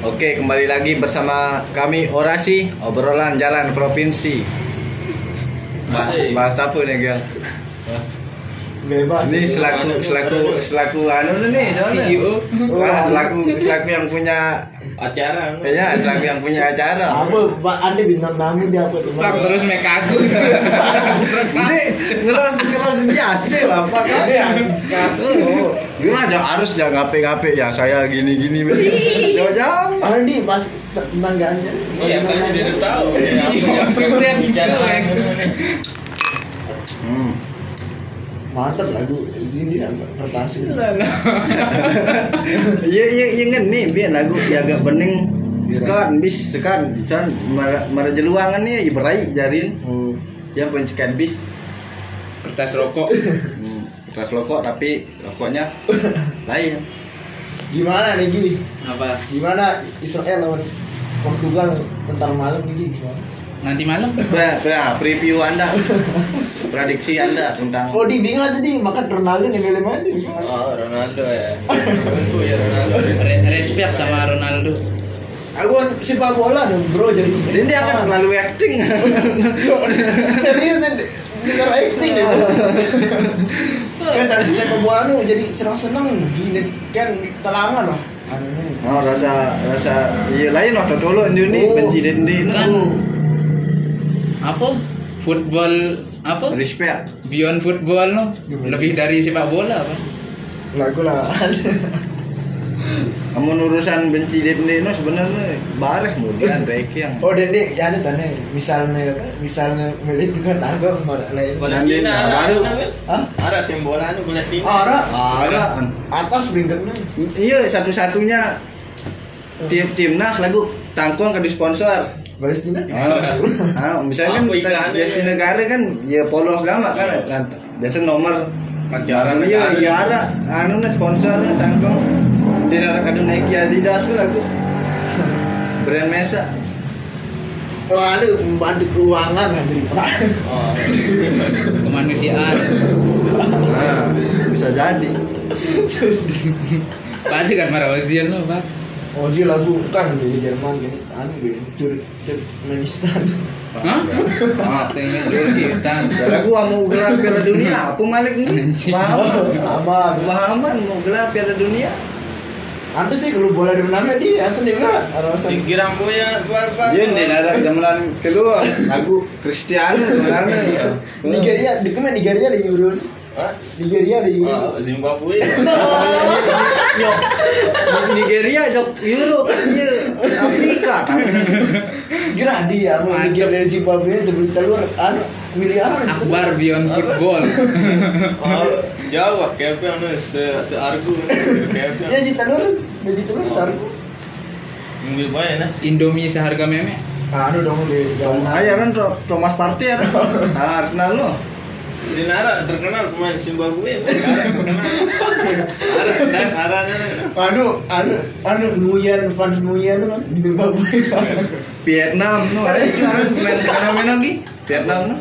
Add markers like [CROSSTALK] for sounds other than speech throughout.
Oke, kembali lagi bersama kami Orasi Obrolan Jalan Provinsi. Asik. bahas apa nih, Gang? bebas Ini selaku selaku selaku anu nih, soalnya. CEO Wah, selaku selaku yang punya acara ya, selaku yang punya acara. apa pak anda bintang tamu dia apa tuh Pak terus mek aku. [LAUGHS] Ini ngeras ngeras biasa bapak kan ya. Gimana aja harus jangan ngape-ngape ya saya gini-gini. Jauh-jauh. Andi pas tetanggaannya iya kan dia udah tahu [LAUGHS] ya Langsung lihat bicara Hmm. mantep lagu ini kertas ini [LAUGHS] Iya iya iya kan nih biar lagu ya agak bening sekan bis sekan san mara mara jeluangan nih iberai jarin oh. yang pencekan bis Kertas rokok. [LAUGHS] keras rokok tapi rokoknya [COUGHS] lain gimana nih Gi? Apa? gimana Israel lawan Portugal bentar malam nih Gi? gimana Nanti malam? Nah, nah, preview anda [LAUGHS] prediksi anda tentang oh di bingung aja di makan Ronaldo nih milih mana oh Ronaldo ya tentu [LAUGHS] ya Ronaldo Re- respect sama Ronaldo. aku kan sepak bola dong bro jadi ini dia kan terlalu acting [LAUGHS] serius nih dengar acting deh kan saya nu jadi senang senang gini kan telangan lah anu oh rasa rasa iya lain waktu dulu ini Oh. benci dendi Kan apa? Football apa? respect Beyond football no. Lebih dari sepak bola apa? lagu lah [LAUGHS] kamu urusan benci dendi no sebenarnya bareh kemudian [LAUGHS] rek yang oh dan deh ya tanya misalnya misalnya milih kan aku marah lain. Palestina ada baru. Hah? ada tim bola nu Palestina ada ada atas beringkatnya iya satu-satunya. Tim timnas lagu tangkuang ke sponsor. Palestina ah, ah, misalnya kan di negara kan ya polos gama kan. Nah, biasa nomor Pacaran iya negara. iya anu nah sponsornya tangkuang di kadang naik Adidas tuh lagu brand Mesa. Oh ada membantu keuangan anjir oh Kemanusiaan. nah, bisa jadi. Tadi kan marah Ozil no, Pak. dia lagu kan di Jerman gini anu gini Turkmenistan. Hah? Ah, tengah Turkistan. lagu mau gelar Piala Dunia apa Malik nih. Muhammad aman Muhammad mau gelar Piala Dunia Anda sih kalau bola di mana dia, anda juga harus Pikiran punya barbar Iya, di negara zaman kedua lagu Cristiano sebenarnya. [LAUGHS] Nigeria, di mana Nigeria di Euro? Nigeria di Euro. Zimbabwe. [LAUGHS] Yo, Nigeria jok Euro kan iya. Afrika tapi Kira dia, mau. Nigeria dari Zimbabwe itu beli telur, anu miliaran. Akbar Beyond football. jauh ah kayak anu se seargu kayak Ya di telur, ya di telur sarku. mungkin banyak nah Indomie seharga meme. Anu dong di Ayer kan Tho- Thomas Partey ya. [LAUGHS] Nah, Arsenal lo. di Nara terkenal pemain Zimbabwe Nara dan Nara Anu, anu, anu Nuyan, fans Nuyan kan di Zimbabwe. Vietnam no. Ada itu pemain sekarang main lagi. Vietnam no.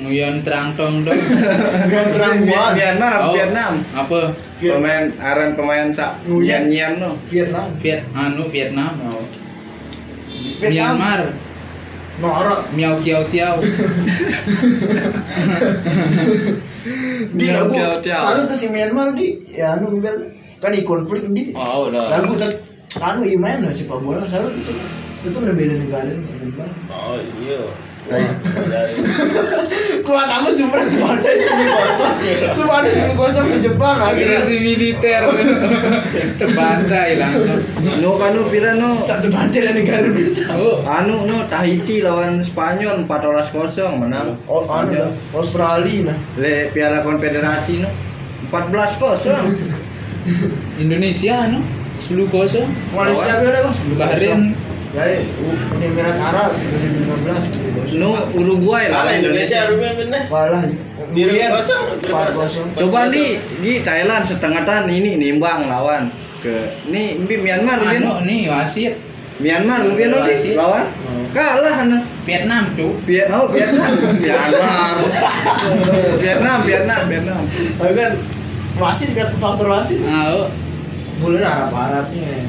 Nguyon terang tong dong. Yang terang buat Myanmar apa Oh, Vietnam? Apa? Pemain aran pemain sak Nyan Nyan no. Vietnam. Viet anu Vietnam. Vietnam. Myanmar. Norak. Miao Kiao Tiao. [LAUGHS] Di lagu, selalu tuh si Myanmar di, ya anu biar kan di konflik di. Oh, udah. lagu tak anu iman lah sepak bola selalu itu itu udah beda negara oh iya Kuat amat super tuh ada sepuluh kosong tuh ada sepuluh kosong di Jepang akhirnya militer terbandai langsung. No kanu pira no. satu bantai dari negara bisa Oh, Anu no Tahiti lawan Spanyol 14-0 menang. oh anu Australia lah Le Piala Konfederasi no. 14-0. Indonesia anu 10 kosong. Malaysia beda mas Bahrain Lain, Uni Emirat Arab 2015 No Uruguay lah Kalah Indonesia Ruben bener kalah Biru Kemudian, kosong, biru 4 kosong. kosong Coba nih di Thailand setengah tan ini nimbang lawan ke nih di Myanmar anu Ruben. nih wasit Myanmar Wasit. lagi lawan kalah anu. Vietnam tuh. Viet oh Vietnam [LAUGHS] Myanmar Vietnam Vietnam Vietnam tapi kan wasit kan faktor wasit Ah, oh. bulan Arab Arabnya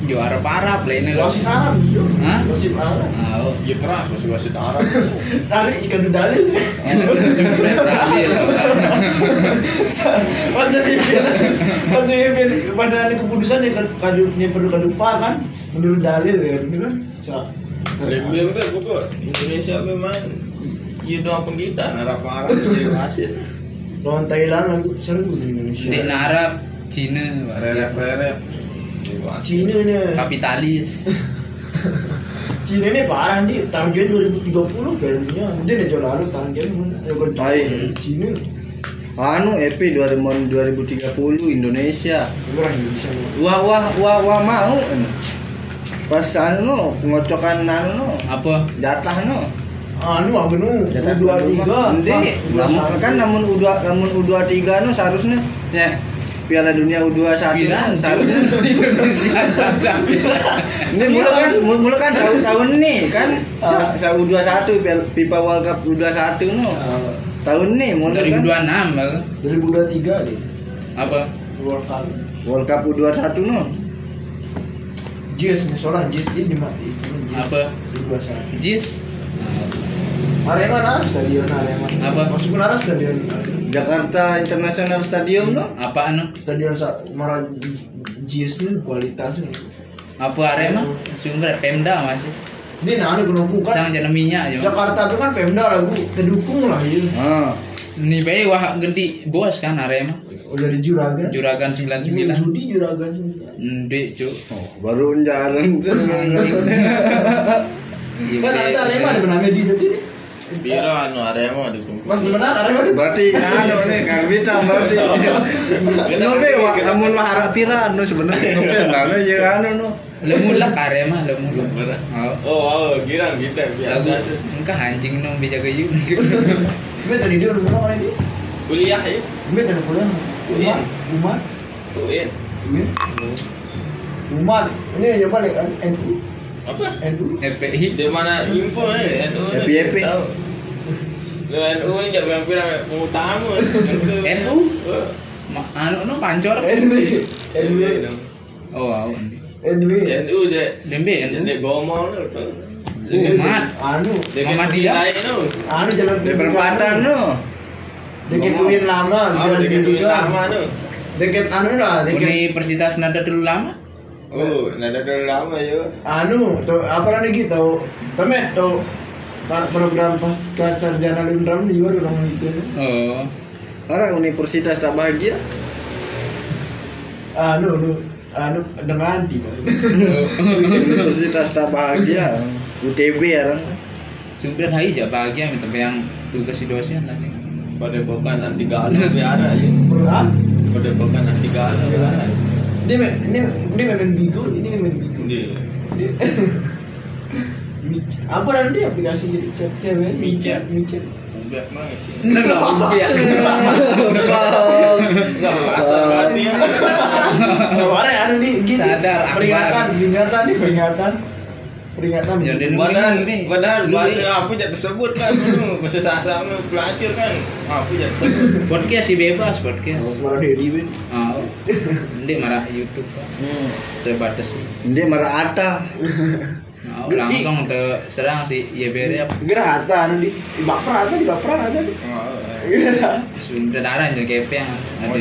Jo Arab Arab lah ini wasit Arab justru Hah? wasit Arab Oh. Ya keras masih wasit Arab. tarik ikan dalil dalil. pas dipimpin pas dipimpin pada ada keputusan yang kadu yang perlu kadupa kan menurut dalil kan itu kan Lebih kan pokok Indonesia memang Ya doang penggitan Arab Arab jadi wasit. lawan Thailand lagi seru di Indonesia na Arab Cina. Pak. Rerep-rerep. Wasit. Cina nih Kapitalis. [LAUGHS] Cina ini parah nih target 2030 Piala Dunia. Dia nih jauh lalu target ya kan Baik. Cina. Anu EP 2000 2030 Indonesia. Orang Indonesia wah wah wah wah mau. Pas anu pengocokan anu. No Apa? jatah no. Anu apa nu? Jatah dua tiga. Ndi, namun kan namun U2 namun U23 no seharusnya. Ya Piala Dunia U21 Pirang, kan? Seharusnya. Ini mulu kan mulu, mulu kan tahun tahun nih kan? Sa, sa U21 Piala- FIFA World Cup U21 no tahun nih mulu kan? 2026 Bang. 2023 deh Apa? World Cup. World Cup U21 no Jazz nih soalnya Jazz dia dimati Apa? dua satu. Jis. Arema nah stadion Arema. Apa? masuk mana stadion. Jakarta International Stadium no Apa anu? stadion sa marah Nih kualitasnya Apa Arema? Sumber Pemda masih. ini nah anu kenapa kan Sang jana minyak aja. Jakarta itu kan Pemda lah bu terdukung lah ya ah Ini bae wah ganti bos kan Arema. udah di Juragan Juragan 99. judi Juragan Ndek, Cuk. oh, baru jalan Iya, kan nanti Arema ada menangnya di tadi Biro anu Arema dukung. pas menang Arema di berarti anu nih karbita berarti Nobe wa amun mah harap pira anu sebenarnya nobe anu ya anu no Lemulak Arema, lemulak. Berat. Oh. Oh, wow, girang kita Lagu biasa. engkau anjing nong bija kayu. Gue tadi dia udah mana dia Kuliah ya. Gue tadi kuliah Umar Umar. Gue Umar ini yang nyoba nih kan NU Apa? NU FPI. Di mana info nih? NU. tahu. Lu NU ini jangan hampir pengutamu. NU? Ma- Anu no pancor. NW NW Oh, wow. NW NU je. Dembe NU. Jadi gomol. Umat. Anu Muhammadiyah. Anu jalan di perempatan no Deket Uin lama Oh, jalan tuh. Deket anu lah deket Universitas Nada dulu lama. Oh, nada dulu lama ya. anu tuh apa lagi gitu temen tuh pa- program pasca sarjana lundram di luar orang itu Oh. orang universitas tak bahagia anu anu anu dengan di [LAUGHS] universitas tak bahagia UTB ya orang Sumber hai aja bahagia minta yang tugas si dosen lah sih. Pada bukan anti galau biara ya. Perubahan Pada bukan anti galau biara. Ini me- ini ini main bigo ini main bigo. Dia- Mic- apa nanti aplikasi chat cewek Micet. micet Ubek mang sih. Bener dong. Iya. Enggak bahasa berarti. kemarin anu nih gini Sadar, peringatan peringatan nih peringatan peringatan Ya, dan- Padahal, Ini, padahal ini. bahasa apa jak tersebut kan [LAUGHS] bahasa sasama pelacur kan apa jak tersebut Podcast sih bebas podcast. marah Dedi Win Oh. Ndek marah YouTube kan. Terbatas sih. ini marah Ata [LAUGHS] Nah, langsung te serang sih ya. Beri apa anu di di baper ada di baper ada di Iya. sumber darah jadi kepeng ada.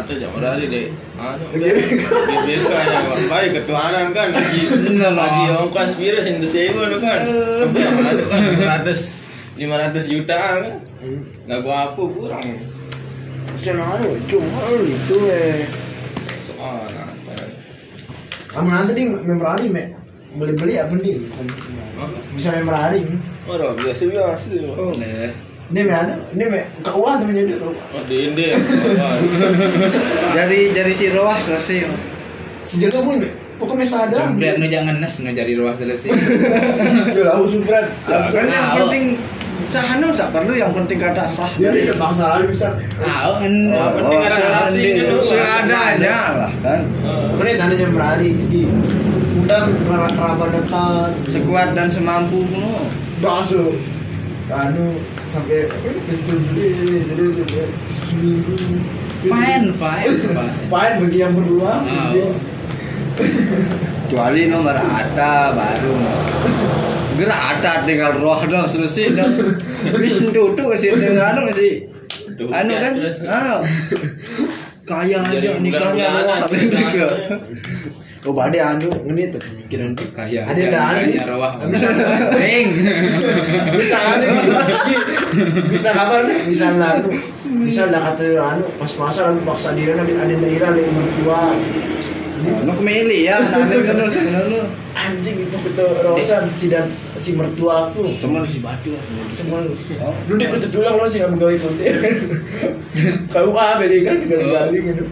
Atau jak berari deh anu di [LAUGHS] yang baik ketuanan kan lagi lagi ongkos virus itu sewa lu kan. Apa yang ada kan 500 500 juta kan. Nggak gua apa kurang. Sana anu cuma itu eh. Kamu nanti nih memberani me beli beli apa nih bisa memberani orang biasa biasa oh Nah, ini me anu ini me keuangan temennya dia keuangan oh di Inde dari dari si Roah selesai sejaga pun me pokoknya sadar sumber nu jangan nes nu jadi ruang selesai ya lah Lah, kan yang penting sah anu tak perlu yang penting kata sah jadi sebangsa lalu bisa tahu kan Oh, penting oh, ada kan, lu. seadanya lah kan Kemudian tanda memberani jadi undang kerabat dekat. Sekuat dan semampu no. anu sampai beli jadi seminggu. Fine fine fine. Bagi yang berdua Oh. kecuali nomor ada baru. Gerak ada tinggal roh dong selesai dong wis duduk sih dengan anu sih anu kan? ah. Kaya aja nikahnya roh. [LAUGHS] juga Oh, bade anu ngene tuh pemikiran tuh. Kaya. Ada dah anu. rawah. Ring. Bisa anu. Bisa kabar nih, bisa anu. Bisa lah kata anu pas-pasan aku paksa diri ada ada daerah ada mertua. Anu kemeli ya, nanti kan lu. Anjing itu betul Rosan si dan si mertua aku. Cuma si batu. Semua lu. Lu dia kutu tulang lu sih nggak gawe konten. Kau apa deh kan gali-gali gitu.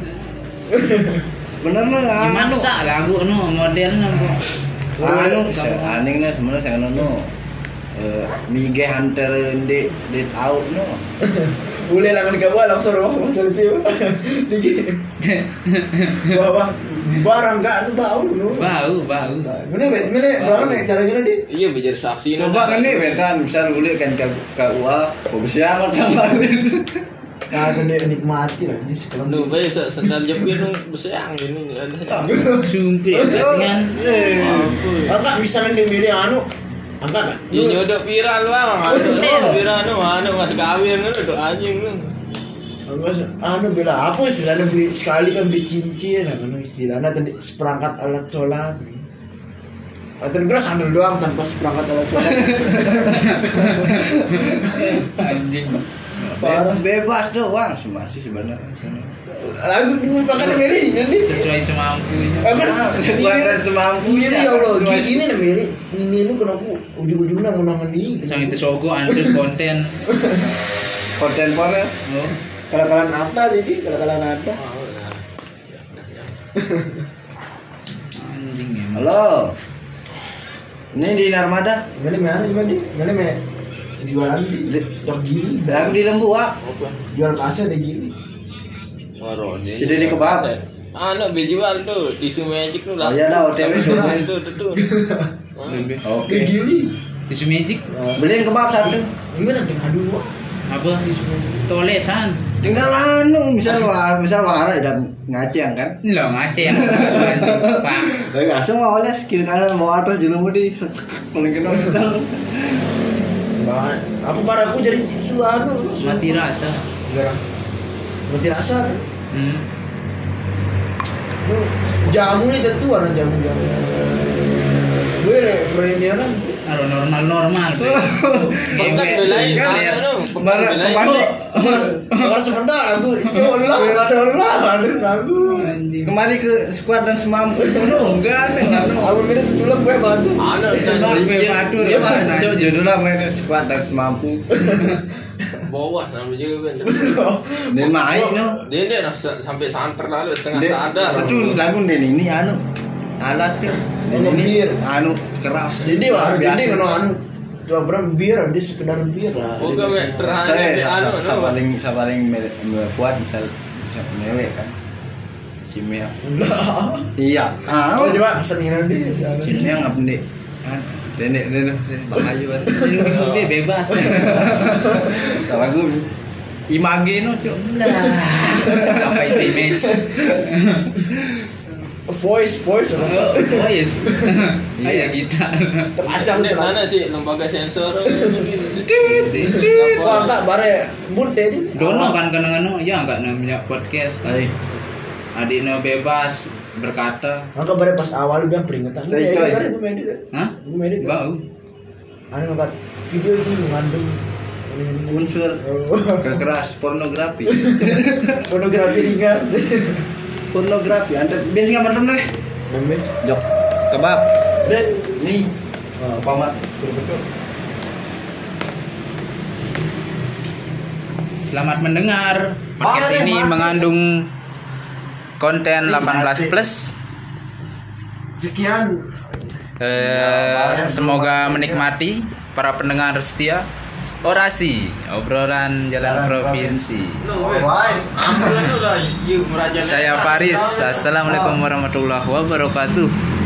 Bener lah anu. Maksa lagu no modern no. Anu aning lah sebenarnya saya anu eh mige hunter di di out no. [COUGHS] Boleh lah kan kamu langsung roh langsung sih. Dikit. Bawa barang gak anu bau nu. Bau, bau. Ini ini barang nih cara gini di. Iya bijar saksi Coba kan nih betan misal boleh kan ke ke UA, fokus kan dia nikmati lah ini sekarang. Nuh, bae sa sandal jepit nung besang gini ada. Sumpir dengan Angkat misalnya dia milih anu, angkat kan? Iya nyodok viral bang, anu viral anu anu mas kawin anu tuh anjing nu. Anu bila apa sudah beli sekali kan beli cincin, anu istilahnya tadi seperangkat alat sholat. Atau kira sandal doang tanpa seperangkat alat sholat. anjing. Parah. Bebas doang masih sebenarnya. Lagu makan milih ini. Sesuai semampunya. Angkat Sebenarnya semampu Ini ya Allah, gini nih milih. Ini lu kenapa ujung-ujungnya menangan ini. Sang itu sogo andu konten. konten pornya. Oh, Kalau-kalau apa jadi? Kalau-kalau apa? anjing ya. Halo. Ini di Narmada, Mana mana gimana? Mana mana? Jualan di Di- dok gini. yang di Lembu ah. Jual kaset ada gini. Warung Si Didi kebab. Anu bejual tuh tisu magic tuh Oh, iya dah, OTW [LAUGHS] tuh. tuh tuh. [LAUGHS] Bebe. Oke. Gini. Tisu magic Beliin kebab satu. Ini tengah dulu. apa? Tolesan. Tinggal anu, misal wah, misal wahara dan ngaceng kan. Lo ngace yang anjing. [LAUGHS] Pak. Tapi langsung mau oles kiri kanan mau atas jelemu di paling kena misal. Nah, aku paraku jadi tisu anu. Mati rasa. Enggak. Mati rasa. Hmm. Jamu nih tentu ada jamu-jamu. Gue re friendnya kan. Aro normal-normal. be. Pekan Ngewe, belain Mana pekan kembali Harus sebentar aku. Coba lah, ada lah, ada aku. Kembali ke squad dan semampu. Enggak ada. Aku mirip tulang gue bantu. Anu Tembak, be, badur. Iya. Coba judulnya main squad dan semampu. [LAUGHS] bawa sama juga kan. Dan main no. Dia dia sampai santer lalu setengah sadar. Aduh, lagu ini anu alat. Den Anu ini bir. anu keras. Jadi wah, jadi kan anu. Coba berang bir, dia sekedar bir lah. Oke, men, terhanyut Saya di anu, no. paling sa paling kuat misal misal mewek kan. Si Mia. Enggak. Iya. Ah, Oh, coba kesenian dia. si Mia ngap ndek. Ah, Dene dene bahayu kan. [LAUGHS] Anjing, be, bebas. Lagu Image no, Cuk. Lah. [LAUGHS] Apa itu image? Voice, voice. Oh, oh yes. [LAUGHS] Kayak kita. Teracam Di mana sih lembaga sensor? [LAUGHS] Wah, enggak bare mun ini. Dono kan kena anu ya enggak namanya podcast kan. Adiknya bebas berkata. Angka bare pas awal udah peringatan. Gue Coy, gue edit. Hah? Gue edit. Bau. Anu ngangkat video ini mengandung Unsur Oh. kekeras pornografi. [LAUGHS] pornografi ringan. Pornografi. Anda biasa nggak pernah deh. Namanya. Jok kebab. Dan Nih. Oh, pamat. suruh betul. Selamat mendengar. Podcast ini mari. mengandung konten 18 plus. Sekian Eh, semoga menikmati para pendengar setia. Orasi obrolan jalan provinsi. Lah, yuk merajalela. Saya Faris. Assalamualaikum warahmatullahi wabarakatuh.